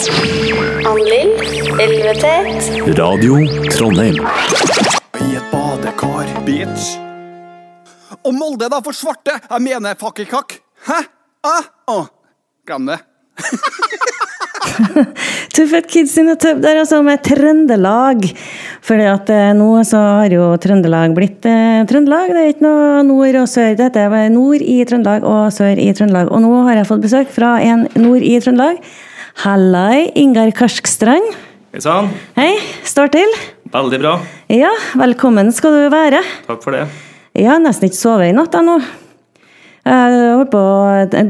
Ann-Lill, Elvetet, Radio Trondheim. I et badekar, bitch. Og Molde, da, for svarte! Jeg mener fakkelkakk. Hæ? Ah? Å, glem det. Tuffet Kids in a tub der, altså, med Trøndelag. Fordi at eh, nå så har jo Trøndelag blitt eh, Trøndelag. Det er ikke noe nord og sør. Det heter nord i Trøndelag og sør i Trøndelag. Og nå har jeg fått besøk fra en nord i Trøndelag. Hallai, Ingar Karskstrand. Hei sann. Hei, står til. Veldig bra. Ja, velkommen skal du være. Takk for det. Jeg har nesten ikke sovet i natt ennå. Jeg har på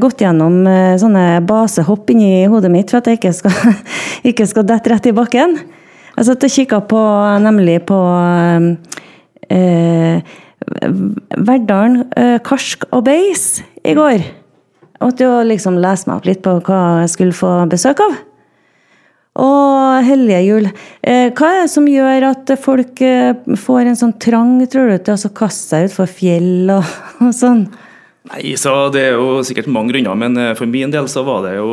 gått gjennom eh, sånne basehopp inni hodet mitt for at jeg ikke skal, ikke skal dette rett i bakken. Jeg satt og kikka på nemlig på eh, Verdalen eh, Karsk og Beis i går. Jeg måtte jo liksom lese meg opp litt på hva jeg skulle få besøk av. Og hellige jul. Eh, hva er det som gjør at folk eh, får en sånn trang tror du, til å kaste seg utfor fjell og, og sånn? Nei, så Det er jo sikkert mange grunner, men eh, for min del så var det jo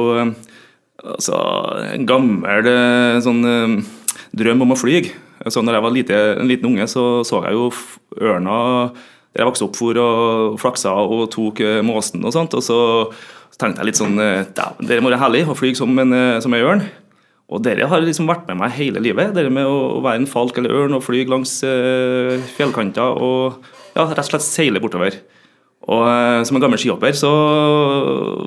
altså, en gammel sånn drøm om å fly. Så når jeg var lite, en liten unge, så så jeg jo ørna der jeg vokste opp for og flaksa og tok eh, måsen og sånt. Og så, tenkte jeg litt sånn eh, Dæven, det må være herlig å fly som en, eh, som en ørn. Og dere har liksom vært med meg hele livet. Dere med å være en falk eller ørn og fly langs eh, fjellkanter og ja, rett og slett seile bortover. Og eh, som en gammel skihopper så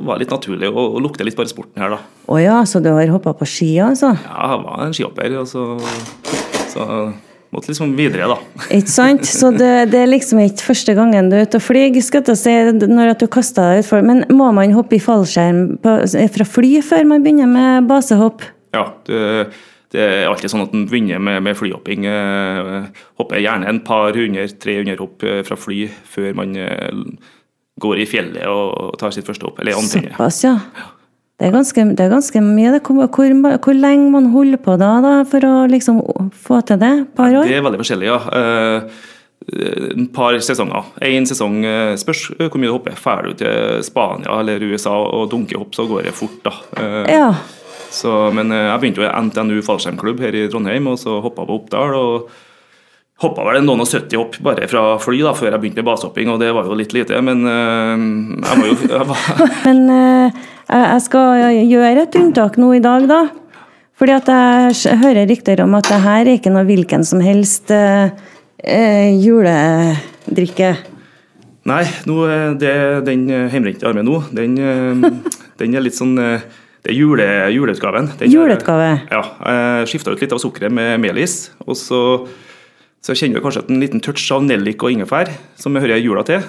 var det litt naturlig å, å lukte litt på sporten her, da. Å ja, så du har hoppa på ski, altså? Ja, jeg var en skihopper, og så, så måtte liksom videre, da. Ikke sant? Så det, det er liksom ikke første gangen du er ute og flyr, skal jeg si, når at du kaster deg utfor. Men må man hoppe i fallskjerm på, fra fly før man begynner med basehopp? Ja, det, det er alltid sånn at en begynner med, med flyhopping. Eh, hopper gjerne en par hundre, 300 hopp eh, fra fly før man eh, går i fjellet og tar sitt første hopp. Eller antenne. Såpass, ja. Det er ganske, det er ganske mye. Hvor, hvor, hvor lenge man holder på da, da for å liksom få til det? Et par år? Det er veldig forskjellig, ja. Eh, En par sesonger. Én sesong eh, spørs hvor mye du hopper. Drar du til Spania eller USA og dunker hopp, så går det fort, da. Eh, Ja. Så, men eh, jeg begynte jo i NTNU fallskjermklubb her i Trondheim, og så hoppa på Oppdal. og Hoppa vel noen og 70 hopp bare fra fly da, før jeg begynte med basehopping, og det var jo litt lite. Men øh, jeg var jo jeg var, Men eh, jeg skal gjøre et unntak nå i dag, da. Fordi at jeg hører rykter om at det her er ikke noe hvilken som helst eh, eh, juledrikke. Nei, nå, eh, det, den hjemmebrente armen nå, den, den er litt sånn Det er jule, juleutgaven. Juleutgave? Ja. Jeg skifta ut litt av sukkeret med melis. Og så, så kjenner du kanskje at en liten touch av nellik og ingefær, som jeg hører jula til.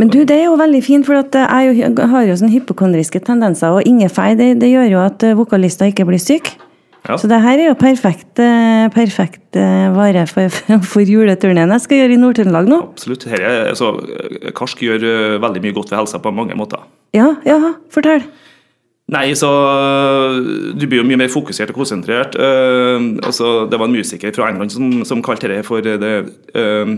Men du, det er jo veldig fint, for at jeg jo- har jo sånne hypokondriske tendenser. Og ingefær det, det gjør jo at eh, vokalister ikke blir syke. Ja. Så det her er jo perfekt, eh, perfekt eh, vare for, for juleturneen jeg skal gjøre i Nord-Trøndelag nå. Absolutt. Her er, altså, eh, karsk gjør eh, veldig mye godt ved helsa på mange måter. Ja, ja, fortell. Nei, så Du blir jo mye mer fokusert og konsentrert. Uh, altså, det var en musiker fra England som, som kalte det for det uh,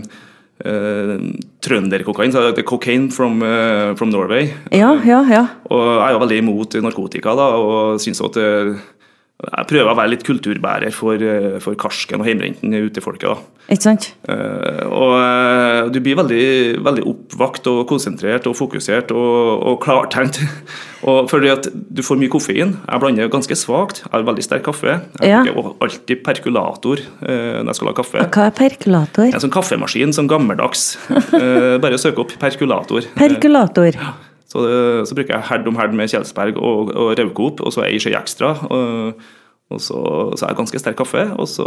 uh, trønderkokain. så det er Cocaine from, uh, from Norway. Ja, ja, ja. Og jeg er veldig imot narkotika da, og syns at uh, jeg prøver å være litt kulturbærer for, uh, for karsken og hjemmebrenten ute i folket. da. Ikke sant? Uh, og eh, du blir veldig, veldig oppvakt og konsentrert og fokusert og, og klartenkt. og fordi at du får mye koffein. Jeg blander ganske svakt. Jeg har veldig sterk kaffe. Jeg Ja. bruker alltid perkulator uh, når jeg skal lage kaffe. Hva er perkulator? En sånn kaffemaskin, sånn gammeldags. uh, bare søk opp perkulator. Perkulator. Så, eh, så bruker jeg herd om herd med Kjelsberg og, og Raucoop, og så ei skje ekstra. Og, og så, så er det ganske sterk kaffe. Og så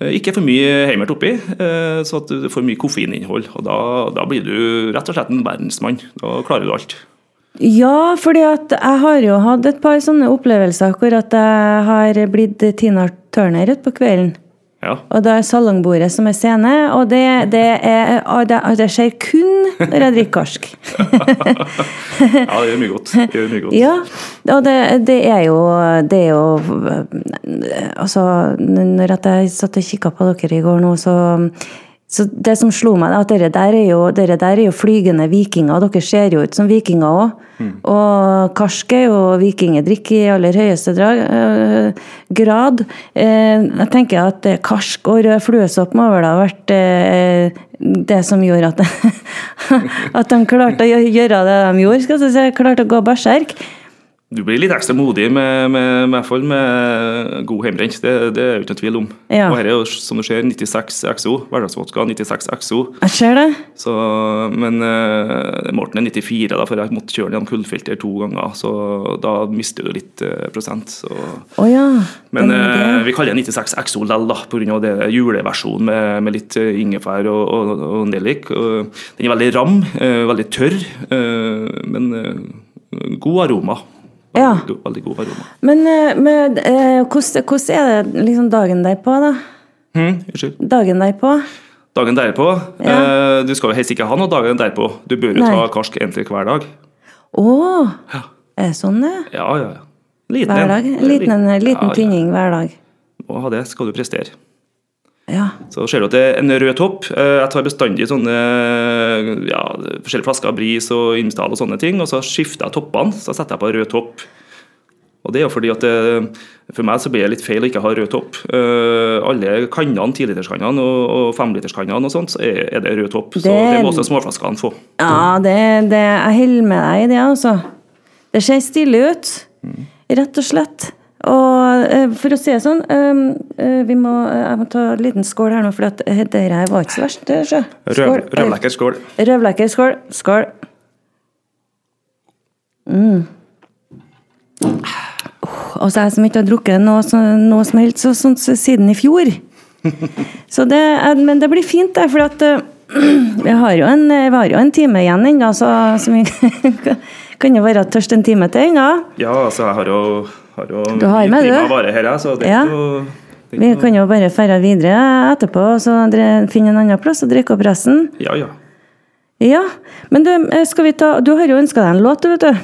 eh, ikke for mye heimert oppi, eh, så at du får mye koffeininnhold. Og da, da blir du rett og slett en verdensmann. Da klarer du alt. Ja, fordi at jeg har jo hatt et par sånne opplevelser hvor at jeg har blitt Tina Turner utpå kvelden. Ja. Og det er salongbordet som er scene, og det, det, er, det, det skjer kun når jeg drikker karsk. ja, det gjør mye godt. Det gjør mye godt. Ja, og det, det er jo Det er jo Altså, når jeg satt og kikka på dere i går nå, så Så det som slo meg, er at dere der er jo, dere der er jo flygende vikinger. og Dere ser jo ut som vikinger òg. Og karsk er jo vikingedrikk i aller høyeste drag, øh, grad. Eh, jeg tenker at eh, karsk og rød fluesopp må vel ha vært eh, det som gjorde at, at de klarte å gjøre det de gjorde. skal jeg si, Klarte å gå berserk. Du blir litt ekstra modig med, med, med, med, med god hjemmebrent, det, det er jo ikke noe tvil om. Ja. Og her er jo, som du ser, 96 XO. Hverdagsvodka 96 XO. Jeg ser det. Så, men uh, Morten er 94, da, for jeg måtte kjøre den gjennom kullfilter to ganger. Så da mister du litt uh, prosent. Så. Oh, ja. Men uh, vi kaller den 96 XO lell, da, pga. er juleversjonen med, med litt ingefær og, og, og nellik. Den er veldig ram, veldig tørr, men god aroma. Ja. veldig god aroma. Men, eh, men eh, hvordan, hvordan er det liksom dagen derpå, da? Hm, unnskyld. Dagen derpå? Dagen derpå Ja. eh, Du skal jo helst ikke ha noe dagen derpå. Du bør jo Nei. ta karsk egentlig hver dag. Å! Ja. Er det sånn det? Ja, ja, ja. Liten Hver dag? En liten, en liten Ja, ja. tynning hver dag. Må ha det, skal du prestere. Ja. Så ser du at det er en rød topp. Eh, Jeg tar bestandig sånne ja, forskjellige flasker av Bris og Imsdal og sånne ting, og så skifter jeg toppene. Så setter jeg på rød topp. Og det er jo fordi at det, For meg så blir det litt feil å ikke ha rød topp. Uh, alle kannene, 10-literskannene og, og 5-literskannene og sånt, så er, er det rød topp. Så Det- det må også småflaskene få. Ja, det, det, jeg holder med deg i det, altså. Det ser stilig ut, rett og slett. Og eh, for å si det sånn, eh, eh, vi må, jeg må ta en liten skål her nå, for at eh, det her var ikke så verst. Røv, røvlekker skål. Røvlekker skål. Skål. Mm. Oh, altså jeg som ikke har drukket noe, så, noe som helst så, sånt så siden i fjor. Så det, men det blir fint, det, for at eh, vi har jo en, vi har jo en time igjen ennå, så, så vi kan jo være tørst en time til ennå. Ja, altså, jeg har jo, har jo Du har med, du? vare her, så det Ja. noe det Vi kan jo bare ferde videre etterpå og finne en annen plass og drikke opp resten. Ja, ja. Ja, men du, eh, ta, du har jo ønska deg en låt, vet du.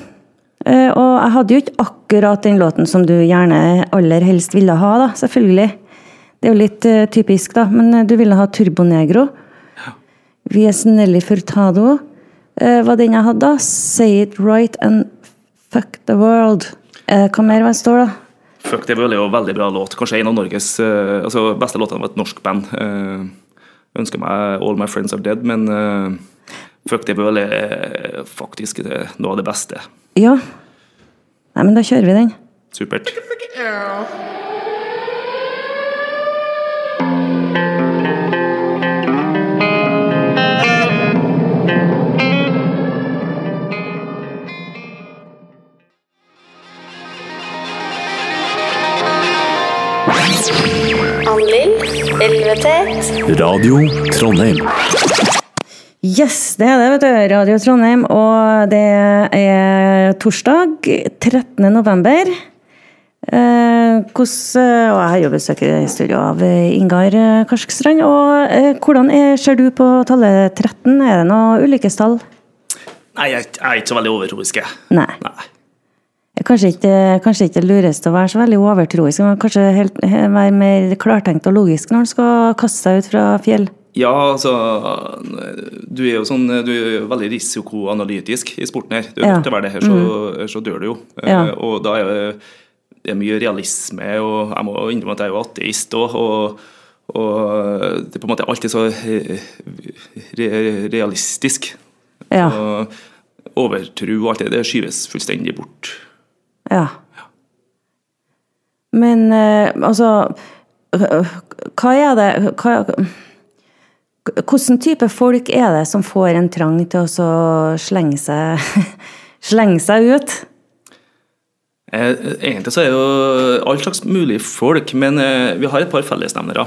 Eh, Og jeg hadde jo ikke akkurat den låten som du gjerne aller helst ville ha, da, selvfølgelig. Det er jo litt eh, typisk, da, men du ville ha Turbonegro. VS Nelly Furtado eh, var den jeg hadde, da. Say it right and fuck the world. Eh, Hva mer var det står, da? Fuck det er jo veldig bra låt. Kanskje en av Norges eh, altså, beste låtene av et norsk band. Jeg ønsker meg All My Friends Are Dead, men uh, Fuck det Bøl er faktisk det, noe av det beste. Ja. Nei, men da kjører vi den. Supert. Anlill, Radio Trondheim. Yes, det er det, vet du. Radio Trondheim. Og det er torsdag 13. november. Eh, hos, og jeg har jo besøk i studio av Ingar Karskstrand. Og eh, hvordan er, ser du på tallet 13? Er det noe ulykkestall? Nei, jeg er ikke så veldig overtroisk, jeg. Nei. Nei. Kanskje ikke, kanskje ikke det lureste å være så veldig overtroisk, men kanskje helt, være mer klartenkt og logisk når en skal kaste seg ut fra fjell. Ja, altså Du er jo sånn Du er jo veldig risikoanalytisk i sporten her. Du er Ja. nødt til å være det her, så, så dør du jo. Eh, Ja. Og da er det, er mye realisme, og jeg må innrømme at jeg er jo ateist òg. Og, og det er på en måte alltid så eh, re, realistisk. Ja. Og overtro og alt det, det skyves fullstendig bort. Ja. Men eh, altså Hva er det hva, Hvilken type folk er det som får en trang til å så slenge seg Slenge seg ut? Eh, Egentlig så er jo all slags mulig folk, men eh, vi har et par fellesnevnere.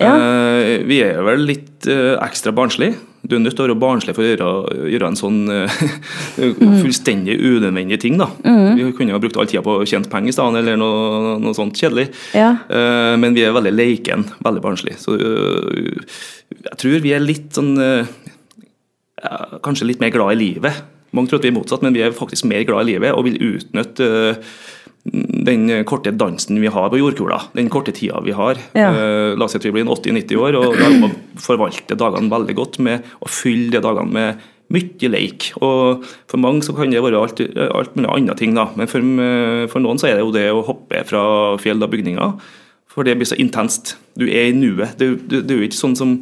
Ja. Eh, Vi er vel litt ekstra barnslige. Du er nødt til å være barnslig for å gjøre, gjøre en sånn eh, fullstendig unødvendig ting. da. Vi kunne ha brukt all tida på å tjene penger i stedet, eller noe, noe sånt kjedelig. Ja. Uh, Men vi er veldig leiken, veldig barnslig. Så uh, jeg tror vi er litt sånn uh, Kanskje litt mer glad i livet. Mange tror at vi er motsatt, men vi er faktisk mer glad i livet og vil utnytte den korte dansen vi har på jordkula, den korte tida vi har. Ja. Eh, La oss si at vi blir 80-90 år, og da må vi forvalte dagene veldig godt med å fylle de dagene med mye leik. Og For mange så kan det være alt, alt mulig andre ting, da. men for, eh, for noen så er det jo det å hoppe fra fjell og bygninger. For det blir så intenst. Du er i nuet. Det, det, det er jo ikke sånn som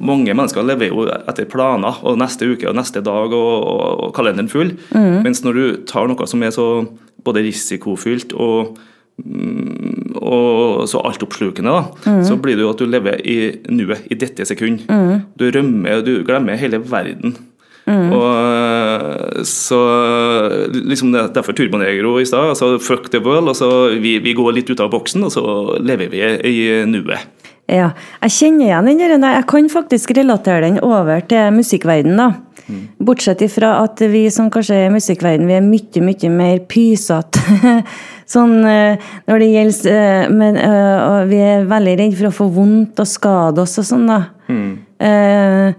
mange mennesker lever jo etter planer, og neste uke og neste dag og, og, kalenderen full. Mens når du tar noe som er så både risikofylt og, mm, og så altoppslukende, da, så blir det jo at du lever i nuet, i dette sekund. Du rømmer, og du glemmer hele verden. Og så liksom Derfor Turbonegro i stad. Altså fuck the world. Altså vi, vi går litt ut av boksen, og så lever vi i nuet. Ja, jeg kjenner igjen den der. Jeg kan faktisk relatere den over til musikkverdenen. da. Bortsett ifra at vi som kanskje er i musikkverden, vi er mye, mye mer pysete. sånn eh, når det gjelder eh, Men eh, vi er veldig redd for å få vondt og skade oss og sånn, da. Eh,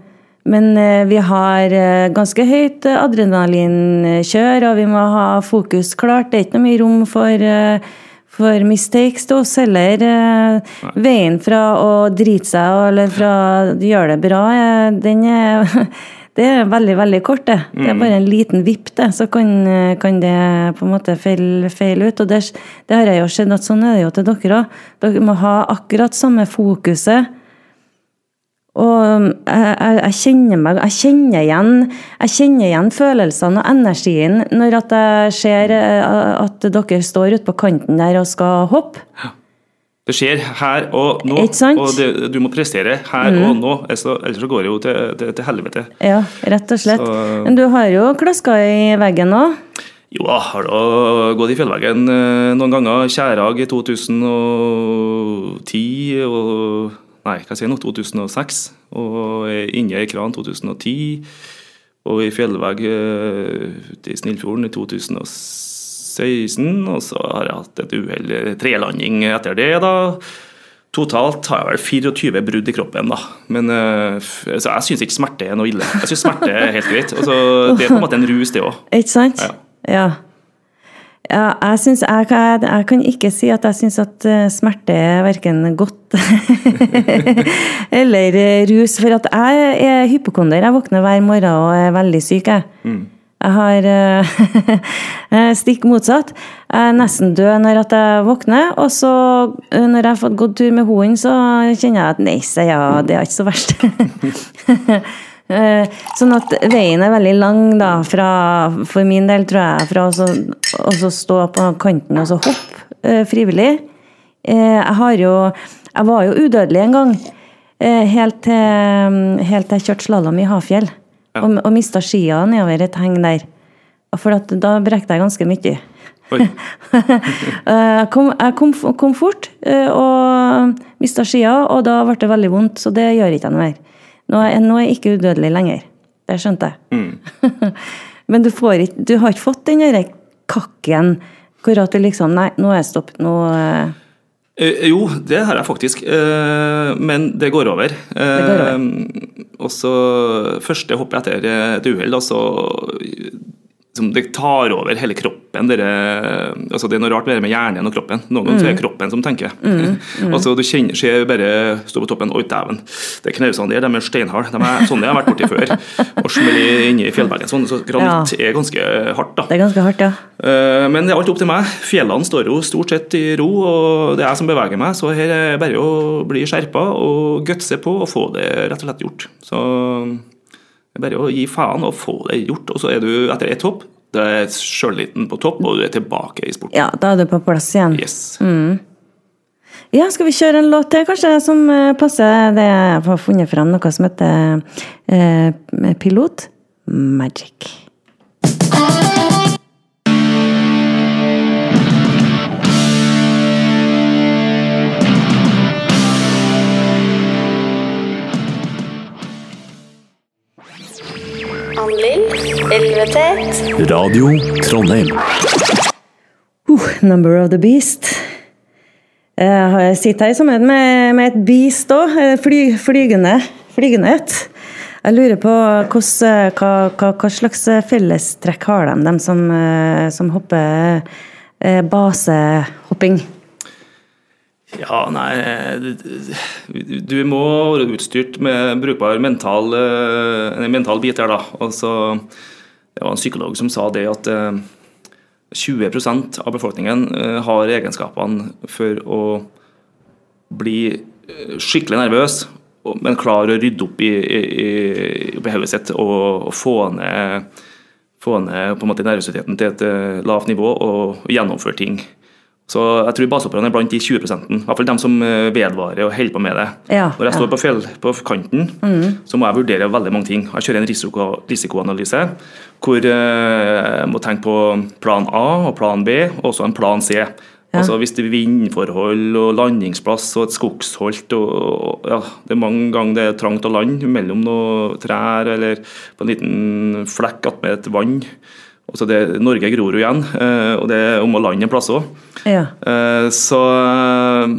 men vi har ganske høyt adrenalinkjør, og vi må ha fokus klart. Det er ikke noe mye rom for for mistakes til oss heller. eh, Veien fra å drite seg eller fra å gjøre det bra, den er det er veldig veldig kort. Det Det er bare en liten vipp, det, så kan, eh, kan det på en måte feile feil ut. Og det, det har jeg jo sett at sånn er det jo til dere òg. Dere må ha akkurat samme fokuset. Og um, jeg, jeg, jeg, kjenner meg, jeg, kjenner igjen, jeg kjenner igjen følelsene og energien når at jeg ser eh, at dere står ute på kanten der og skal hoppe. Det skjer her og nå, og det, du må prestere her og nå. Ellers så- går det jo til, til, til helvete. Ja, rett og slett. Så- Men du har jo klaska i veggen òg. Jo, jeg har da gått i fjellveggen eh, noen ganger. Kjærag i 2010 og Nei, hva sier jeg nå? 2006. Og inne i Kran 2010. Og i fjellvegg eh, ute i Snillfjorden i 2016. Og så har jeg hatt et uhell, trelanding etter det, da. Totalt har jeg vel 24 brudd i kroppen, da. Men eh, så jeg syns ikke smerte er noe ille. Jeg syns smerte er helt greit. Altså, det er på en måte en rus, det òg. Ikke sant? Ja. Ja. Ja, jeg, synes, jeg, kan- jeg kan ikke si at jeg syns at eh, smerte er verken godt eller eh, rus. For at jeg er hypokonder. Jeg våkner hver morgen og er veldig syk. Jeg, jeg har eh, stikk motsatt. Jeg er nesten død når jeg våkner. Og så, eh, når jeg har fått gått tur med hunden, så kjenner jeg at nei, jeg, det er ikke så verst. Eh, Sånn at veien er veldig lang, da, fra, for min del, tror jeg, fra å stå på kanten og så hoppe eh, frivillig. Eh, Jeg har jo Jeg var jo udødelig en gang, eh, helt til, helt til jeg kjørte slalåm i Hafjell. Og, og mista skia nedover et heng der. For da brekte jeg ganske mye. Oi. Eh, Jeg kom, jeg kom, kom fort eh, og mista skia, og da ble det veldig vondt. Så det gjør ikke jeg noe mer. Nå er, nå er jeg ikke udødelig lenger. Det skjønte jeg. Men du, får ikke, du har ikke fått den derre kakken hvor at du liksom Nei, nå er jeg stopp. Nå Eh, jo, det har jeg faktisk. Eh, men det går over. Det går over. og så første hoppet etter et uhell, da, så som det tar over hele kroppen. Dere, altså det er noe rart med med hjernen og kroppen. Noen ganger Mm. er det kroppen som tenker. altså Du kjenner ser bare stå på toppen Oi, dæven. Det er knausene der, de er steinharde. De er, sånne jeg har vært borti før. Og smelle inni i fjellveggen sånn. Så granitt er ganske hardt, da. Det er ganske hardt, ja. Eh, Men det er alt opp til meg. Fjellene står jo stort sett i ro, og det er jeg som beveger meg. Så her er det bare å bli skjerpa og gutse på og få det rett og slett gjort. Så det er bare å gi faen og få det gjort. Og så er du etter ett hopp, da er sjøliten på topp, og du er tilbake i sporten. Ja, da er du på plass igjen. Yes. Ja, skal vi kjøre en låt til, kanskje, som eh, passer det jeg har funnet fram noe som heter eh, Pilot Magic. Elvetet, Radio Trondheim. Uh, number of the beast. Eh, Jeg sitter her sammen med, med et beast òg. Fly, flygende, flygende et. Jeg lurer på hvordan, hva, hva, hva slags fellestrekk har de, de som, eh, som hopper eh, basehopping? Ja, nei du- må være utstyrt med brukbar mental, eh, mental bit her, da. Og Altså, det var en psykolog som sa det at eh, 20% av befolkningen eh, har egenskapene for å bli eh, skikkelig nervøs, men klar å rydde opp i, i, i, hodet sitt og, få ned, få ned nervøsiteten til et eh, lavt nivå og gjennomføre ting. Så jeg tror basehopperne er blant de 20 I hvert fall de som eh, vedvarer og holder på med det. Ja, Når jeg ja. står på, fjell, på kanten, så må jeg vurdere veldig mange ting. Jeg kjører en risiko, risikoanalyse hvor eh, jeg må tenke på plan A og plan B, og også en plan C. Altså Hvis det er vindforhold og landingsplass og et skogsholt og, og ja, Det er mange ganger det er trangt å lande mellom noen trær eller på en liten flekk attmed et vann. Altså det, Norge gror jo igjen, eh, og det er om å lande en plass òg. Ja. Eh, Så eh,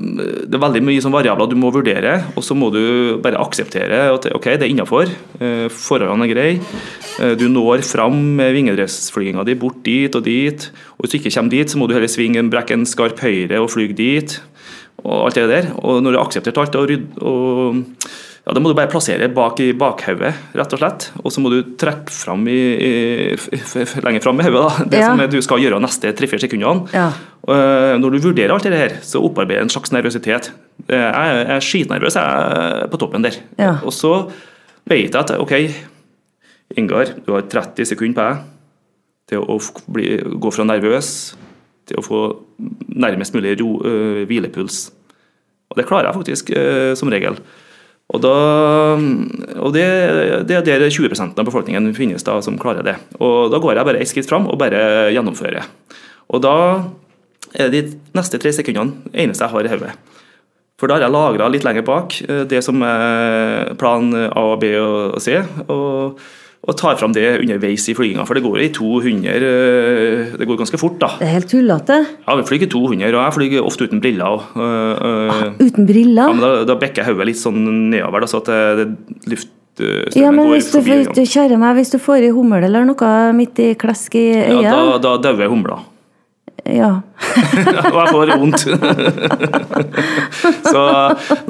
det er veldig mye sånn variabler du må vurdere, og så må du bare akseptere at ok, det er innafor. Forholdene er greie. Du når fram med vingedressflyginga di bort dit og dit. Og hvis du ikke kommer dit, så må du heller svinge en brekk en skarp høyre og fly dit. Og alt det der. Og når du har akseptert alt og, rydd- og ja, det må du bare plassere bak i bakhodet, rett og slett. Og så må du trekke fram i, i, lenger fram i hodet det Ja. som du skal gjøre neste tre-fire sekundene. Ja. Eh, Når du vurderer alt det her, så opparbeider en slags nervøsitet. Eh, jeg er skitnervøs jeg er på toppen der. Ja. Og så vet jeg at OK, Ingar, du har 30 sekunder på deg til å bli, gå fra nervøs til å få nærmest mulig ro, øh, hvilepuls. Og det klarer jeg faktisk øh, som regel. Og, da, og det, det er der 20% av befolkningen finnes da som klarer det. Og da går jeg bare ett skritt fram og bare gjennomfører. Og da er de neste tre sekundene eneste jeg har i hodet. For da har jeg lagra litt lenger bak eh, det som er plan A, B og C. Og, og tar fram det underveis i flyginga, for det går i 200 eh, Det går ganske fort, da. Det er helt tullete. Ja, vi flyger i 200, og jeg flyger ofte uten briller. Og, øh, ah, Uten briller. ja, men da, da bekker hodet litt sånn nedover, da, så at det, det luftstrømmen Ja, men hvis du, forbi hvis du, kjære meg, hvis du får i hummel eller noe midt i klesk i Ja, øyet da, da dauer humla. Ja. og jeg får vondt. så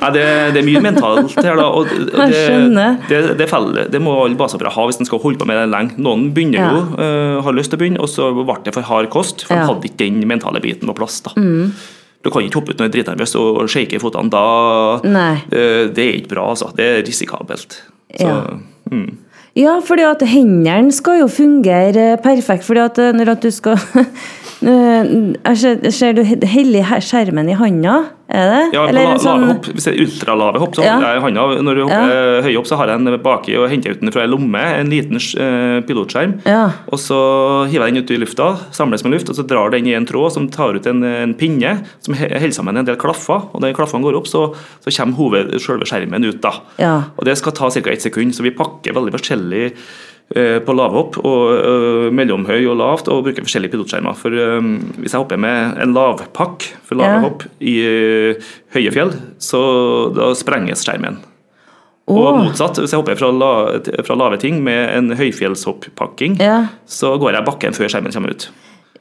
nei, det, det er mye mentalt her, da. Og det. Det, det, feller, det må alle basehoppere ha hvis en skal holde på med det lenge. Noen begynner Ja. jo, uh, har lyst til å begynne, og så ble det for hard kost. For Ja. Mm. de hadde ikke den mentale biten på plass. da. Du kan ikke hoppe ut når du er dritnervøs og shake i føttene. Da, øh, det er ikke bra, altså. Det er risikabelt. Så, Ja. mm. Ja, fordi at hendene skal jo fungere perfekt. fordi at eh, når at du skal Eh, jeg ser, du heller skjermen i handa? Er det? Ja, Eller la, sånn- lave hopp, Hvis det er ultralave hopp, så Ja. holder jeg i handa. Når du hopper høy opp, så har jeg en baki og henter ut den fra ei lomme, en liten eh, pilotskjerm. Ja. Og så hiver jeg den ut i lufta, samles med luft, og så drar den i en tråd som tar ut en, en pinne som holder sammen en del klaffer. Og når klaffene går opp, så, så kommer hoved, selve skjermen ut. da. Ja. Og Det skal ta ca. ett sekund, så vi pakker veldig forskjellig eh, på lavhopp, og eh, mellomhøy og lavt, og bruker forskjellige pilotskjermer. For eh, Hvis jeg hopper med en lavpakk for lave Ja. hopp i høye fjell, så da sprenges skjermen. Og motsatt, hvis jeg hopper fra, la, fra lave ting med en høyfjellshopppakking, Ja. så går jeg bakken før skjermen kommer ut.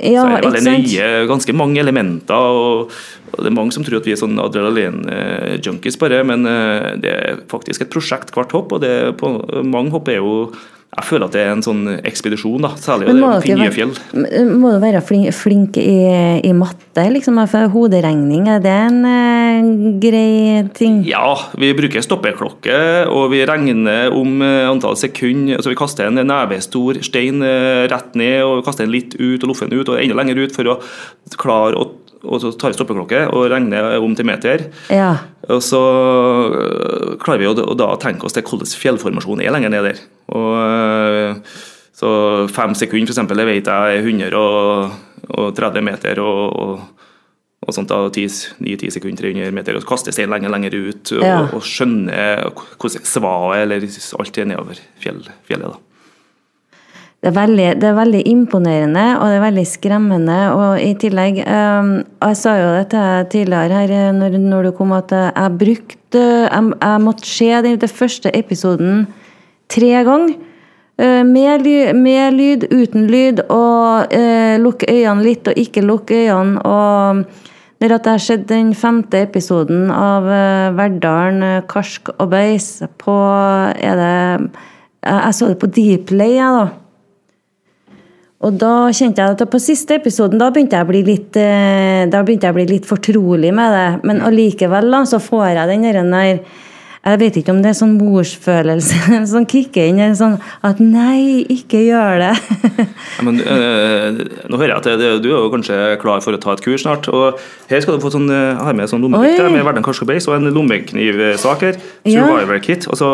Ja, så er det veldig nye, nøye, ganske mange elementer. Og, og Det er mange som tror at vi er sånn adrenalin-junkies bare, men eh, det er faktisk et prosjekt hvert hopp. og det på, Mange hopp er jo Jeg føler at det er en sånn ekspedisjon, da, særlig det er fjell. Må du være flink, i, i matte, liksom? For hoderegning, er det en eh, grei ting? Ja, vi bruker stoppeklokke, og vi regner om eh, antall sekunder. Altså vi kaster en nevestor stein eh, rett ned, og kaster den litt ut og loffer den ut, og enda lenger ut for å klare å og så tar vi stoppeklokke og regner om til meter. Ja. Og så øh, klarer vi å, å da tenke oss til hvordan fjellformasjonen er lenger ned der. Og, øh, så fem sekunder, for eksempel, det vet jeg er 130 meter. og, og og sånt da, 9-10 sekunder, 300 meter, og kaster stein lenger lenger ut. Og, Ja. og skjønner hvordan svaet eller alt er nedover fjell, fjellet. da. Det er, veldig, det er veldig imponerende, og det er veldig skremmende. Og i tillegg um, Jeg sa jo det til tidligere her eh, når, når du kom, at jeg brukte Jeg, jeg måtte se den, den første episoden tre ganger. Uh, med, med lyd, uten lyd, og uh, lukke øynene litt og ikke lukke øynene. Og når jeg har sett den femte episoden av uh, Verdalen, Karsk og Beis på Er det Jeg, jeg så det på Dplay, jeg, da. Og da kjente jeg at på siste episoden da begynte jeg å bli litt, eh, da begynte jeg å bli litt fortrolig med det. Men allikevel da, så får jeg den der der Jeg vet ikke om det er sånn morsfølelse som kicker inn. Sånn at nei, ikke gjør det. Ja, men, øh, nå hører jeg at det, du er jo kanskje klar for å ta et kurs snart. og Her skal du få sånn, jeg har med sånn lommelykt med Verdens Karsk og Beis og en lommeknivsak her. Ja. Survivor kit. og så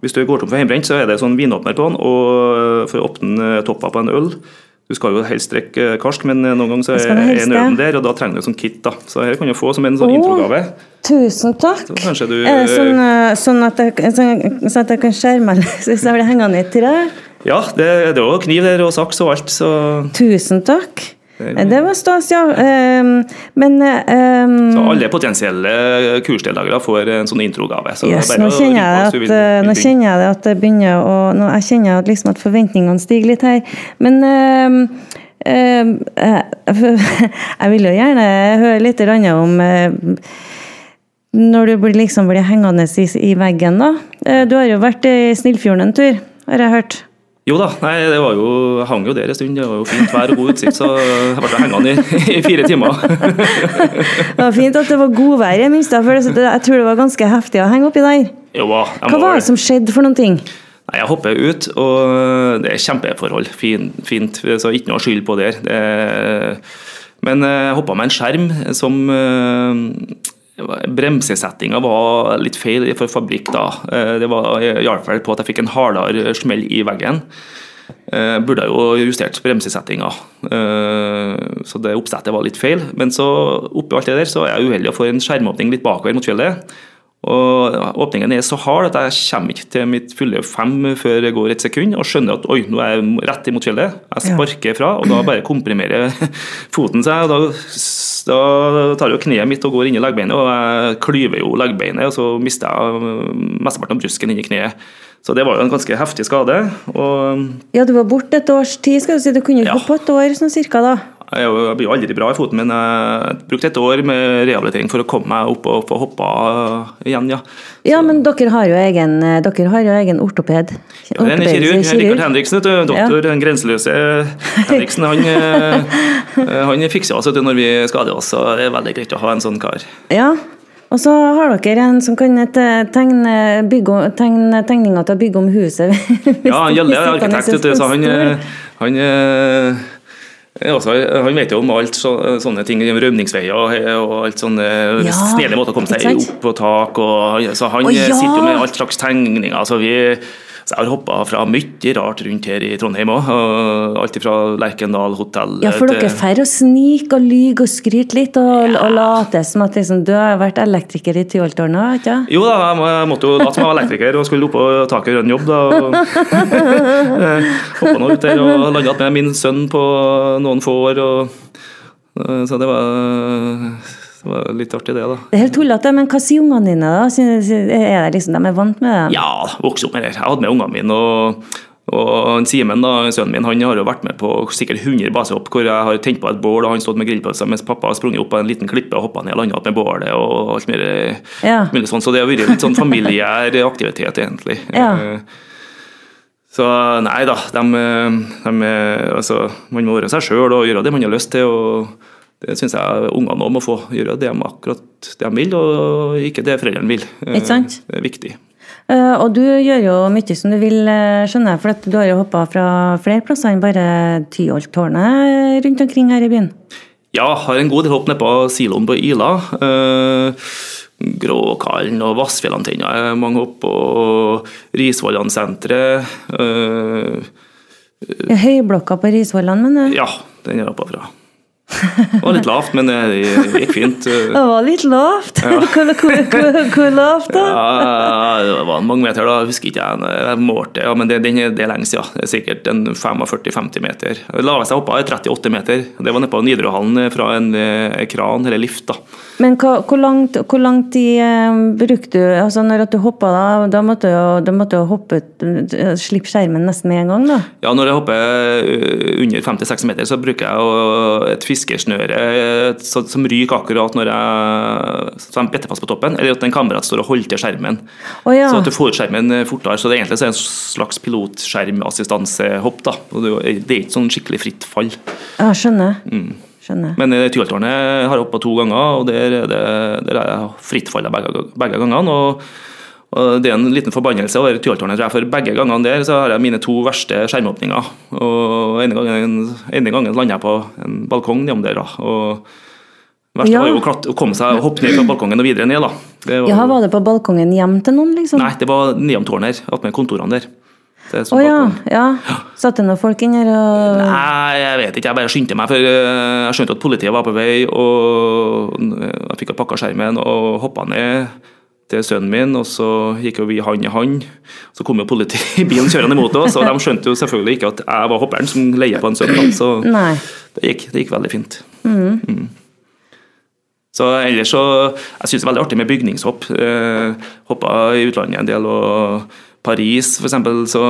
Hvis du går tom for hjemmebrent, så er det sånn vinåpner på den. Og for å åpne toppa på en øl Du skal jo helst drikke karsk, men noen ganger så er en øl der, og da trenger du sånn kit. da. Så her kan du få som en sånn oh, introgave. Tusen takk. Så du Er det sånn, eh, sånn, at jeg, sånn, sånn at jeg kan skjerme meg hvis jeg blir hengende i et tre? Ja, det, det er jo kniv der og saks og alt, så Tusen takk. Det Eh, Det var stas, ja. Ehm, Men um, Så alle potensielle kursdeltakere får en sånn introgave. Så Yes, nå kjenner at, vil- eh, vil nå kjenner jeg det at det begynner å nå, Jeg kjenner at, liksom at forventningene stiger litt her. Men um, um, jeg vil jo gjerne høre litt om Når du blir, liksom blir hengende i, i veggen, da. Du har jo vært i Snillfjorden en tur, har jeg hørt. Jo da, nei, det var jo, jeg hang jo der en stund. Det var jo fint vær og god utsikt, så jeg ble hengende i, i fire timer. Det var fint at det var godvær, i det minste. For jeg tror det var ganske heftig å henge oppi der. Jo, Hva var det som skjedde for noen ting? Nei, Jeg hopper ut, og det er kjempeforhold. Fin, fint, så ikke noe skyld på der. Det, men jeg hoppa med en skjerm som eh, Bremsesettinga var litt feil for fabrikk da. Eh, Det var vel på at jeg fikk en hardere smell i veggen. Eh, Burde jo justert bremsesettinga, Eh, så det oppsettet var litt feil. Men så oppi alt det der så er jeg uheldig og får en skjermåpning litt bakover mot fjellet. Og Åpningen er så hard at jeg kommer ikke til mitt fulle fem før det går et sekund, og skjønner at oi, nå er jeg rett imot fjellet. Jeg Ja. sparker fra, og da bare komprimerer foten seg. og Da, da tar jo kneet mitt og går inn i leggbeinet, og jeg klyver jo leggbeinet, og så mister jeg mesteparten av brusken inn i kneet. Så det var jo en ganske heftig skade. og Ja, du var borte et års tid, skal du si. Du kunne Ja. ikke gå på et år, sånn cirka, da. Jeg, jo- jeg blir jo aldri bra i foten, min. jeg brukte et år med rehabilitering for å komme meg opp og få hoppa igjen, ja. Ja, men dere har jo egen, eh, har jo egen ortoped. Ja, det en kirurg, Rikard Henriksen, doktor den grenseløse Henriksen. Han, eh, han fikser oss når vi skader oss, så det er veldig greit å ha en sånn kar. Ja. Og så har dere en som kan tegne, bygge, tegne tegninger til å bygge om huset. Ja, Gjelle er arkitekt, så han, eh, han, er han vet jo om alt så, sånne ting, rømningsveier og, alt sånne Ja, snille måter å komme seg opp på tak. Og, så han oh, ja! sitter jo med alt slags tegninger. Så vi, så jeg har hoppa fra mye rart rundt her i Trondheim òg. Alt fra Lerkendal hotell Ja, for dere drar å snike og lyge og skryte litt og, og late som at liksom, du har vært elektriker i Tyholtårnet, ikke sant? Jo da, jeg måtte jo late som jeg var elektriker og skulle opp på taket og gjøre en jobb. da. eh, Hoppa nå ut der og landa med min sønn på noen få år. Og, eh, så det var, det var litt artig, det. da. Det er helt tullete, men hva sier ungene dine, da? Er det liksom, de er vant med det? Ja, vokste opp med det. Jeg hadde med ungene mine. og og Simen, da, sønnen min, han har jo vært med på sikkert 100 basehopp hvor jeg har tent på et bål og han stått med grillpølser mens pappa har sprunget opp på en liten klippe og hoppa ned og landa opp med bålet og alt mulig, Ja. mulig sånn. Så det har vært litt sånn familiær aktivitet, egentlig. Ja. Eh, Så nei da, de, de, altså, man må være seg sjøl og gjøre det man har lyst til. og Det syns jeg ungene òg må få. Gjøre det de akkurat det de vil, og ikke det foreldrene vil. Eh, Ikke sant? Det er viktig. Eh, og du gjør jo mye som du vil, eh, skjønner jeg, for at du har jo hoppa fra flere plasser enn bare Tyholttårnet rundt omkring her i byen. Ja, har en god del hopp nede på siloen på Ila. Eh, Gråkallen og Vassfjellantenna er mange hopp. Og Risvollan-senteret. Eh, Høyblokka på Risvollan, men du? ja, den er jeg hoppa fra. Det var litt lavt, men det gikk fint. Det var litt lavt. Hvor, hvor, hvor, hvor lavt, da? Ja, det var mange meter, da. Jeg husker ikke jeg. Jeg målte, ja, men det, det, det er lengst, ja. Det er sikkert en 45-50 meter. Det laveste jeg hoppa, er 38 meter. Det var nede på Nidarøhallen fra en eh, kran, eller lift, da. Men hva, hvor, langt, hvor lang tid eh, brukte du altså Når du hoppa, da, da måtte du måtte du hoppe eh, Slippe skjermen nesten med en gang, da? Ja, når jeg hopper under 50-60 meter, så bruker jeg et fiskesnøre øh, som ryker akkurat når jeg så de bitter fast på toppen, eller at en kamerat står og holder til skjermen. Oh, ja. Så at du får ut skjermen øh, fortere. Så det er egentlig så er det en slags pilotskjermassistansehopp. da. Og Det er ikke sånn skikkelig fritt fall. Ja, skjønner. Mm. skjønner. Men Tyholttårnet har jeg hoppa to ganger, og der er der er jeg frittfalla begge, begge gangene. og og Det er en liten forbannelse over Tyholttårnet, tror jeg. For begge gangene der så har jeg mine to verste skjermåpninger. Og ene gangen, ene gangen landa jeg på en balkong nedom der. da. Og verste Ja. var jo å, komme seg og hoppe ned fra balkongen og videre ned. da. Det var, Ja, var det på balkongen hjem til noen, liksom? Nei, det var nedom tårnet her, attmed kontorene der. Er Å sånn ja. ja. Satt det noen folk inn her og Nei, jeg vet ikke. Jeg bare skyndte meg, for eh, jeg skjønte at politiet var på vei. og Jeg fikk pakka skjermen og hoppa ned til sønnen min, og så gikk jo vi hand i hand. Så kom jo politibilen kjørende imot oss, og de skjønte jo selvfølgelig ikke at jeg var hopperen som leier på en søndag. Så det gikk, det gikk veldig fint. Mm. Så ellers så Jeg syns det er veldig artig med bygningshopp. Eh, hoppa i utlandet en del. og Paris eksempel, så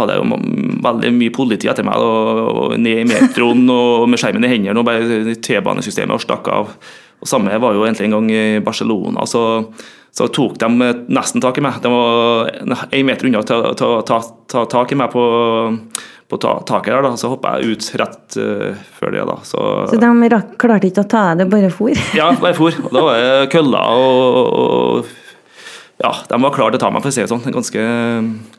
hadde jeg jo veldig mye politi etter meg. Og, og Ned i metroen og med skjermen i hendene og bare T-banesystemet og stakk av. Og Samme var jo egentlig en gang i Barcelona. Så, så tok de nesten tak i meg. De var én meter unna å ta, ta, ta, ta tak i meg på, på ta, taket der. da, Så hoppa jeg ut rett uh, før det. da, så... Så de rakk, klarte ikke å ta deg, det bare for? Ja, bare for. Og da var det køller og, og Ja, de var klare til å ta meg, for å si det sånn. Ganske,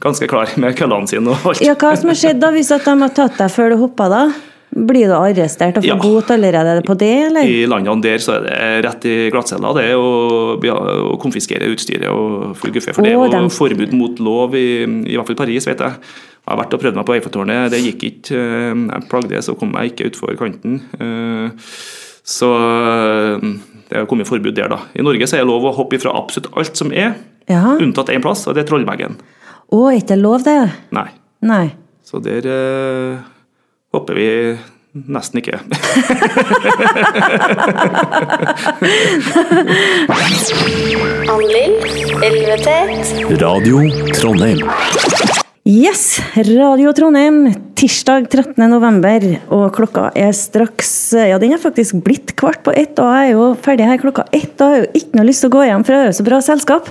ganske klar med køllene sine og alt. Ja, hva som har skjedd da, hvis at de har tatt deg før du hoppa, da? Blir du arrestert og får Ja. bot allerede på det, eller? I landene der så er det rett i glattcella det å, ja, å konfiskere utstyret og full guffe. For det er jo dem- forbud mot lov, i, i hvert fall Paris, vet jeg. Jeg har vært og prøvd meg på Eiffeltårnet, det gikk ikke. eh, Jeg plagde, så kom jeg ikke utfor kanten. Eh, Så eh, det har kommet forbud der, da. I Norge så er det lov å hoppe ifra absolutt alt som er, Ja. unntatt én plass, og det er Trollveggen. Å, er ikke det lov, det? Nei. Nei. Så der hopper vi nesten ikke. Radio Trondheim. Yes, Radio Trondheim, tirsdag 13. november, og klokka er straks Ja, den er faktisk blitt kvart på ett, og jeg er jo ferdig her klokka ett, og jeg har jo ikke noe lyst til å gå hjem, for jeg har jo så bra selskap.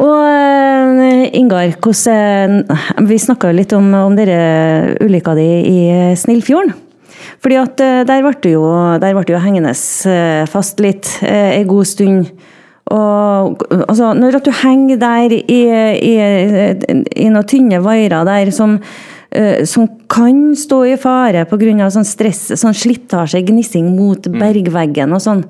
Og eh, Ingar, eh, Vi snakka litt om, om dere ulykka di i Snillfjorden. Fordi at eh, der ble du jo, der ble du jo hengende eh, fast litt eh, en god stund. Og altså, når at du henger der i, i, i noen tynne vairer der som, eh, som kan stå i fare pga. sånn stress, sånn slitasje, gnissing mot bergveggen og sånn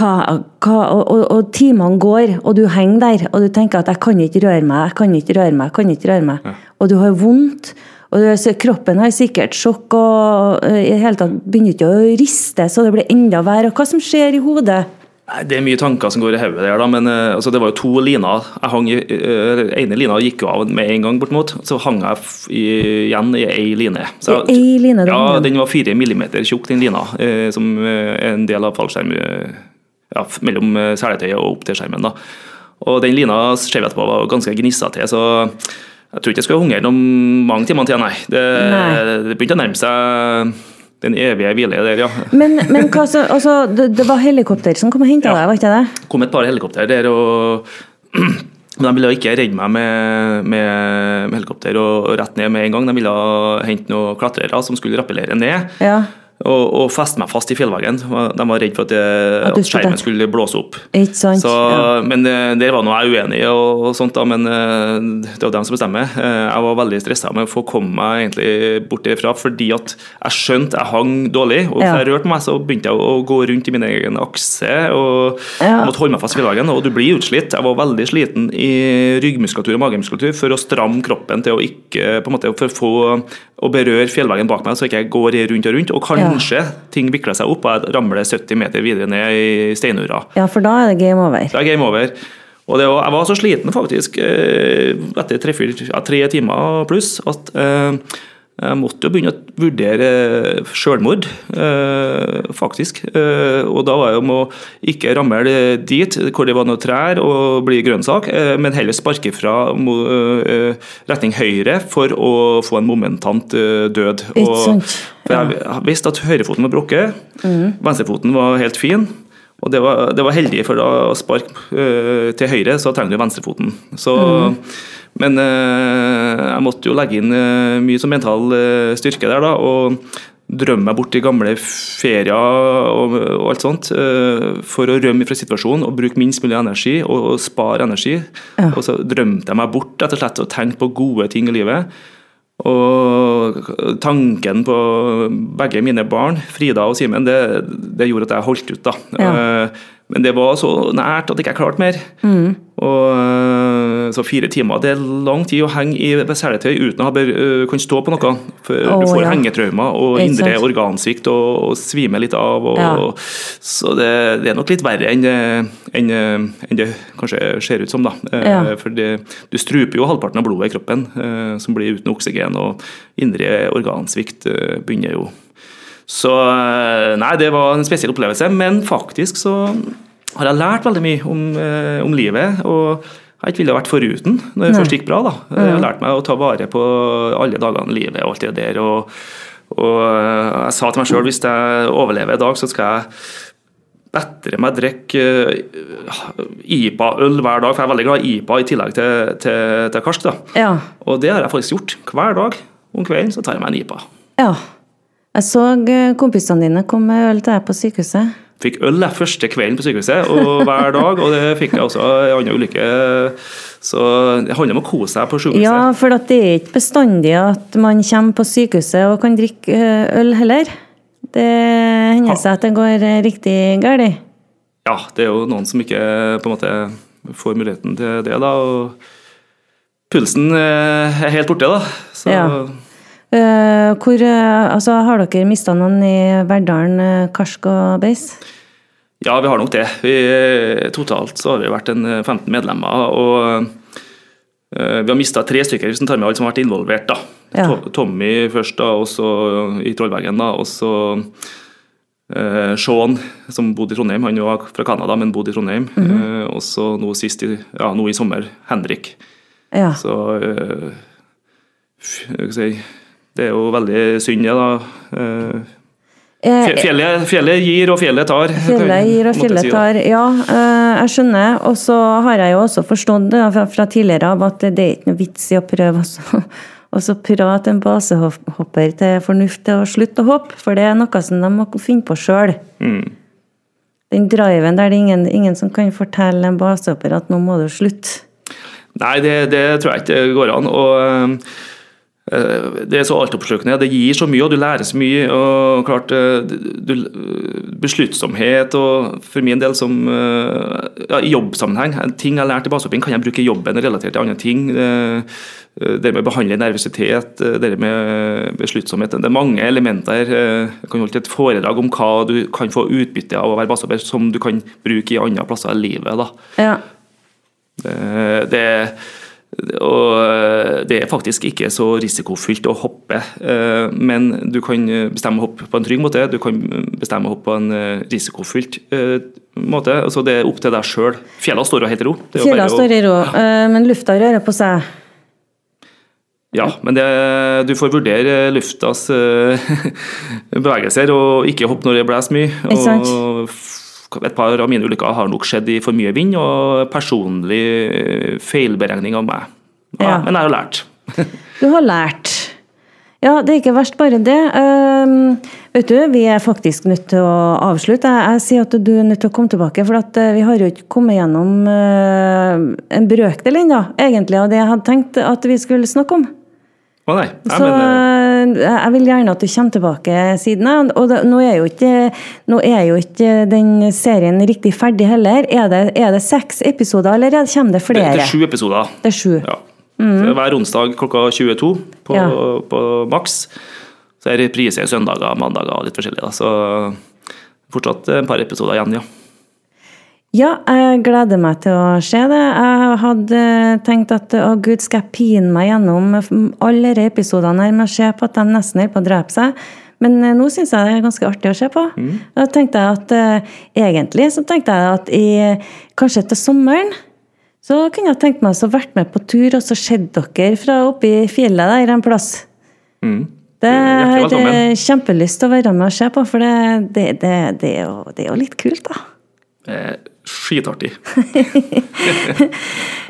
hva, hva, og, og, og timene går, og du henger der, og du tenker at 'jeg kan ikke røre meg', jeg kan ikke røre meg, jeg kan ikke røre meg. Og du har vondt, og du, kroppen har sikkert sjokk, og eh, i det hele tatt begynner ikke å riste, så det blir enda verre. Og hva som skjer i hodet? Det er mye tanker som går i hodet der, da, men eh, altså, det var jo to liner. Jeg hang i, eh, ene lina gikk jo av med en gang, bortimot. Så hang jeg i, igjen i ei line. Så, I ei line den ja, den var fire millimeter tjukk, den lina, som er en del av fallskjerm eh, ja, mellom eh, seletøyet og opp til skjermen. da. Og den lina ser vi etterpå var ganske gnissete, så jeg tror ikke jeg skulle hungre noen mange timer til, nei. Det, Nei. det begynte å nærme seg den evige hvile der, ja. Men, men hva så, altså, det, det var helikopter som kom og henta Ja. deg, var ikke det? kom et par helikopter der, og men de ville ikke redde meg med, med, med helikopter og, og rett ned med en gang. De ville hente noen klatrere som skulle rappellere ned Ja, og, og feste meg fast i fjellveggen. De var redd for at, jeg, At at, skjermen det. skulle blåse opp. Så, ja. Men det der var nå jeg uenig og, og sånt, da, men det det var dem som bestemmer. Eh, Jeg var veldig stressa med å få komme meg egentlig bort derfra, fordi at jeg skjønte jeg hang dårlig. Og Ja. da jeg rørte meg, så begynte jeg å gå rundt i min egen akse. og Ja. måtte holde meg fast i fjellveggen, og du blir utslitt. Jeg var veldig sliten i ryggmuskulatur og magemuskulatur for å stramme kroppen til å ikke på en måte for å få å berøre fjellveggen bak meg, så ikke jeg går rundt og rundt. Og kanskje kanskje ting vikler seg opp, og jeg ramler 70 meter videre ned i steinura. Ja, for da er det game over. Det er game over. Og det var, jeg var så sliten faktisk eh, etter tre, fire, ja, tre timer pluss at eh, jeg måtte jo begynne å vurdere selvmord, eh, faktisk. Eh, og da var jeg om å ikke ramle dit hvor det var noen trær og bli grønnsak, eh, men heller sparke fra eh, retning høyre for å få en momentant eh, død. Og- For jeg visste at høyrefoten var brukket, venstrefoten var helt fin. Og det var, det var heldig, for da å sparke til høyre, så trenger du venstrefoten. Så, Men øh, jeg måtte jo legge inn øh, mye som mental øh, styrke der, da. Og drømme meg bort i gamle ferier og, og alt sånt. for å rømme fra situasjonen og bruke minst mulig energi og, og spare energi. Og så drømte jeg meg bort rett og slett og tenkte på gode ting i livet. Og tanken på begge mine barn, Frida og Simen, det, det gjorde at jeg holdt ut. da. Ja. Eh, Men det var så nært at jeg ikke klarte mer. Og, eh, så fire timer det er lang tid å henge i seletøy uten å ha eh, kunne stå på noe. For oh, du får ja. hengetraumer og indre organsvikt og, og svime litt av. Og, Ja. Så det, det er nok litt verre enn det, enn, enn det kanskje ser ut som. da. Eh, Ja. For det, du struper jo halvparten av blodet i kroppen, eh, som blir uten oksygen. Og indre organsvikt eh, begynner jo. Så eh, nei, det var en spesiell opplevelse. Men faktisk så har jeg lært veldig mye om, eh, om livet. Og jeg ikke ville vært foruten når det Nei. først gikk bra. da. Jeg har lært meg å ta vare på alle dagene i livet og alt det der. og og eh, jeg sa til meg sjøl hvis jeg overlever i dag, så skal jeg bedre meg drikke eh, IPA-øl hver dag, for jeg er veldig glad i IPA i tillegg til, til, til karsk. da. Ja. Og det har jeg faktisk gjort. Hver dag om kvelden så tar jeg meg en IPA. ja. Jeg så eh, kompisene dine kom med øl til deg på sykehuset. Fikk øl jeg første kvelden på sykehuset, og hver dag. Og det fikk jeg også i andre ulykke. Så det handler om å kose seg på sykehuset. Ja, for det er ikke bestandig at man kommer på sykehuset og kan drikke eh, øl heller. Det hender seg at det går eh, riktig galt. Ja, det er jo noen som ikke på en måte får muligheten til det, da. Og pulsen eh, er helt borte, da. Så Ja. Eh, hvor, eh, altså, har dere mista noen i Verdalen, eh, Karsk og Beis? Ja, vi har nok det. Vi, totalt så har vi vært en eh, 15 medlemmer. og Vi har mista tre stykker hvis en tar med alle som har vært involvert. da. Ja. Tommy først, da, og så i Trollveggen. da, Og så eh, Sean, som bodde i Trondheim. Han var fra Canada, men bodde i Trondheim. Mhm. eh, og så nå sist i, ja, nå i sommer, Henrik. Ja. Så eh, si, Det er jo veldig synd, det, da. Eh, Eh, fje- Fjellet, fjellet gir, og fjellet tar. Fjellet gir og fjellet tar. Ja, eh, jeg skjønner. Og så har jeg jo også forstått det fra, tidligere av at det er ikke noe vits i å prøve å og så prate en basehopper til fornuft til å slutte å hoppe, for det er noe som de må finne på sjøl. Mm. Den driven der det er ingen, ingen som kan fortelle en basehopper at nå må du slutte. Nei, det, det tror jeg ikke det går an. og det er så altoppslukende. Det gir så mye, og du lærer så mye. og klart, eh, du, Besluttsomhet og for min del som eh, ja, i jobbsammenheng. Ting jeg har lært i basehopping, kan jeg bruke i jobben relatert til andre ting. Eh, Det med å behandle nervøsitet, eh, det med besluttsomhet. Det er mange elementer. Eh, Jeg kan holde et foredrag om hva du kan få utbytte av å være basehopper, som du kan bruke i andre plasser i livet. da. Ja. Det, det, og det er faktisk ikke så risikofylt å hoppe, eh, men du kan bestemme å hoppe på en trygg måte, du kan bestemme å hoppe på en eh, risikofylt eh, måte. altså Det er opp til deg sjøl. Fjellene står jo helt i ro. Fjella står i ro, eh, men lufta rører på seg. Ja, men det, du får vurdere luftas eh, bevegelser, og ikke hoppe når det blåser mye. Og et par av mine ulykker har nok skjedd i for mye vind, og personlig eh, feilberegning av meg. Ja, Ja. Men jeg har lært. Du har lært. Ja, det er ikke verst bare det. Uh, vet du, vi er faktisk nødt til å avslutte. Jeg, jeg sier at du er nødt til å komme tilbake, for at eh, vi har jo ikke kommet gjennom uh, en brøkdel ennå, egentlig, av det jeg hadde tenkt at vi skulle snakke om. Å nei. nei Så men, jeg vil gjerne at du kommer tilbake siden. Og da, nå, er ikke, nå er jo ikke den serien riktig ferdig heller. Er det, er det seks episoder, eller er det- kommer det flere? det er sju episoder. Det er sju. Ja. Er Hver onsdag klokka 22 på, Ja. på maks. Så er repriser søndager, mandager og litt forskjellig. da, Så fortsatt et par episoder igjen, ja. Ja, jeg gleder meg til å se det. Jeg hadde tenkt at å gud, skal jeg pine meg gjennom alle de episodene her med å se på at de nesten holder på å drepe seg? Men eh, nå syns jeg det er ganske artig å se på. Mm. Da tenkte jeg at eh, Egentlig så tenkte jeg at i, kanskje til sommeren så kunne jeg tenkt meg å vært med på tur og så sett dere fra oppi fjellet der en plass. Mm. Det har jeg kjempelyst til å være med og se på, for det, det, det, det, er, jo, det er jo litt kult, da. Skitartig.